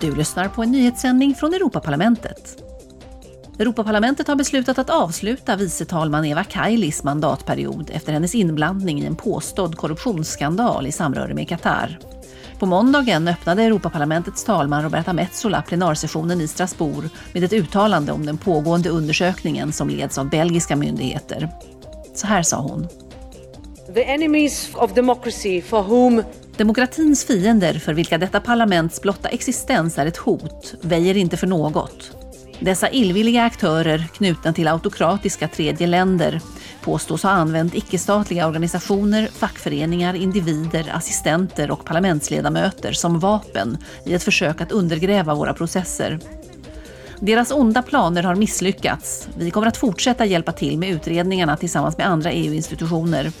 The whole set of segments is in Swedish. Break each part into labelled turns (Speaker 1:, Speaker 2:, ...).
Speaker 1: Du lyssnar på en nyhetssändning från Europaparlamentet. Europaparlamentet har beslutat att avsluta vice talman Eva Kailis mandatperiod efter hennes inblandning i en påstådd korruptionsskandal i samröre med Qatar. På måndagen öppnade Europaparlamentets talman Roberta Metsola plenarsessionen i Strasbourg med ett uttalande om den pågående undersökningen som leds av belgiska myndigheter. Så här sa hon.
Speaker 2: The enemies of democracy for whom
Speaker 1: Demokratins fiender för vilka detta parlaments blotta existens är ett hot väjer inte för något. Dessa illvilliga aktörer knutna till autokratiska tredje länder påstås ha använt icke-statliga organisationer, fackföreningar, individer, assistenter och parlamentsledamöter som vapen i ett försök att undergräva våra processer. Deras onda planer har misslyckats. Vi kommer att fortsätta hjälpa till med utredningarna tillsammans med andra EU-institutioner.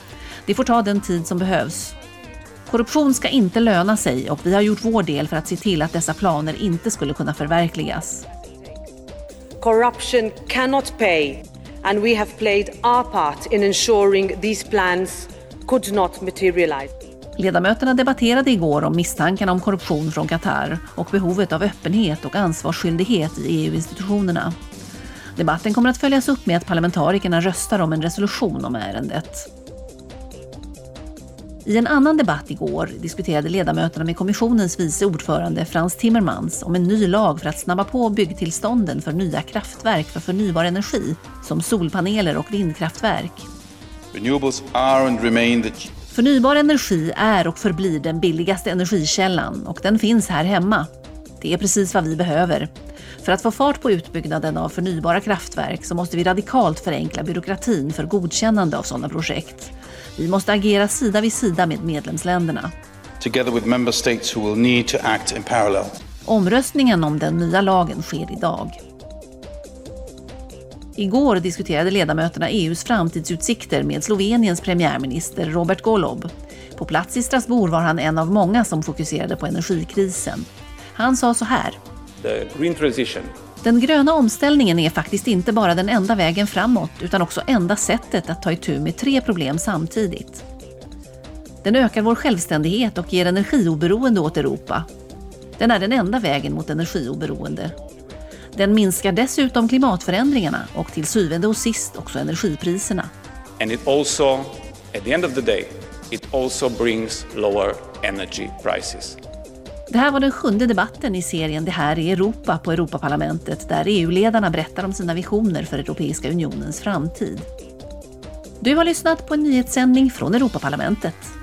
Speaker 1: Det får ta den tid som behövs. Korruption ska inte löna sig och vi har gjort vår del för att se till att dessa planer inte skulle kunna förverkligas.
Speaker 2: corruption cannot pay, and we have played our part in ensuring these plans could not materialize.
Speaker 1: Ledamöterna debatterade igår om misstankarna om korruption från Qatar och behovet av öppenhet och ansvarsskyldighet i EU-institutionerna. Debatten kommer att följas upp med att parlamentarikerna röstar om en resolution om ärendet. I en annan debatt igår diskuterade ledamöterna med kommissionens vice ordförande Frans Timmermans om en ny lag för att snabba på byggtillstånden för nya kraftverk för förnybar energi, som solpaneler och vindkraftverk.
Speaker 3: Renewables are and remain the
Speaker 1: Förnybar energi är och förblir den billigaste energikällan och den finns här hemma. Det är precis vad vi behöver. För att få fart på utbyggnaden av förnybara kraftverk så måste vi radikalt förenkla byråkratin för godkännande av sådana projekt. Vi måste agera sida vid sida med medlemsländerna.
Speaker 3: together with member states who will need to act in parallel.
Speaker 1: Omröstningen om den nya lagen sker idag. Igår diskuterade ledamöterna EUs framtidsutsikter med Sloveniens premiärminister Robert Golob. På plats i Strasbourg var han en av många som fokuserade på energikrisen. Han sa så här. Den gröna omställningen är faktiskt inte bara den enda vägen framåt utan också enda sättet att ta itu med tre problem samtidigt. Den ökar vår självständighet och ger energioberoende åt Europa. Den är den enda vägen mot energioberoende. Den minskar dessutom klimatförändringarna och till syvende och sist också energipriserna.
Speaker 4: and it also at the end of the day it also brings lower energy prices
Speaker 1: det här var den sjunde debatten i serien Det här är Europa på Europaparlamentet där EU-ledarna berättar om sina visioner för Europeiska unionens framtid. Du har lyssnat på en nyhetssändning från Europaparlamentet.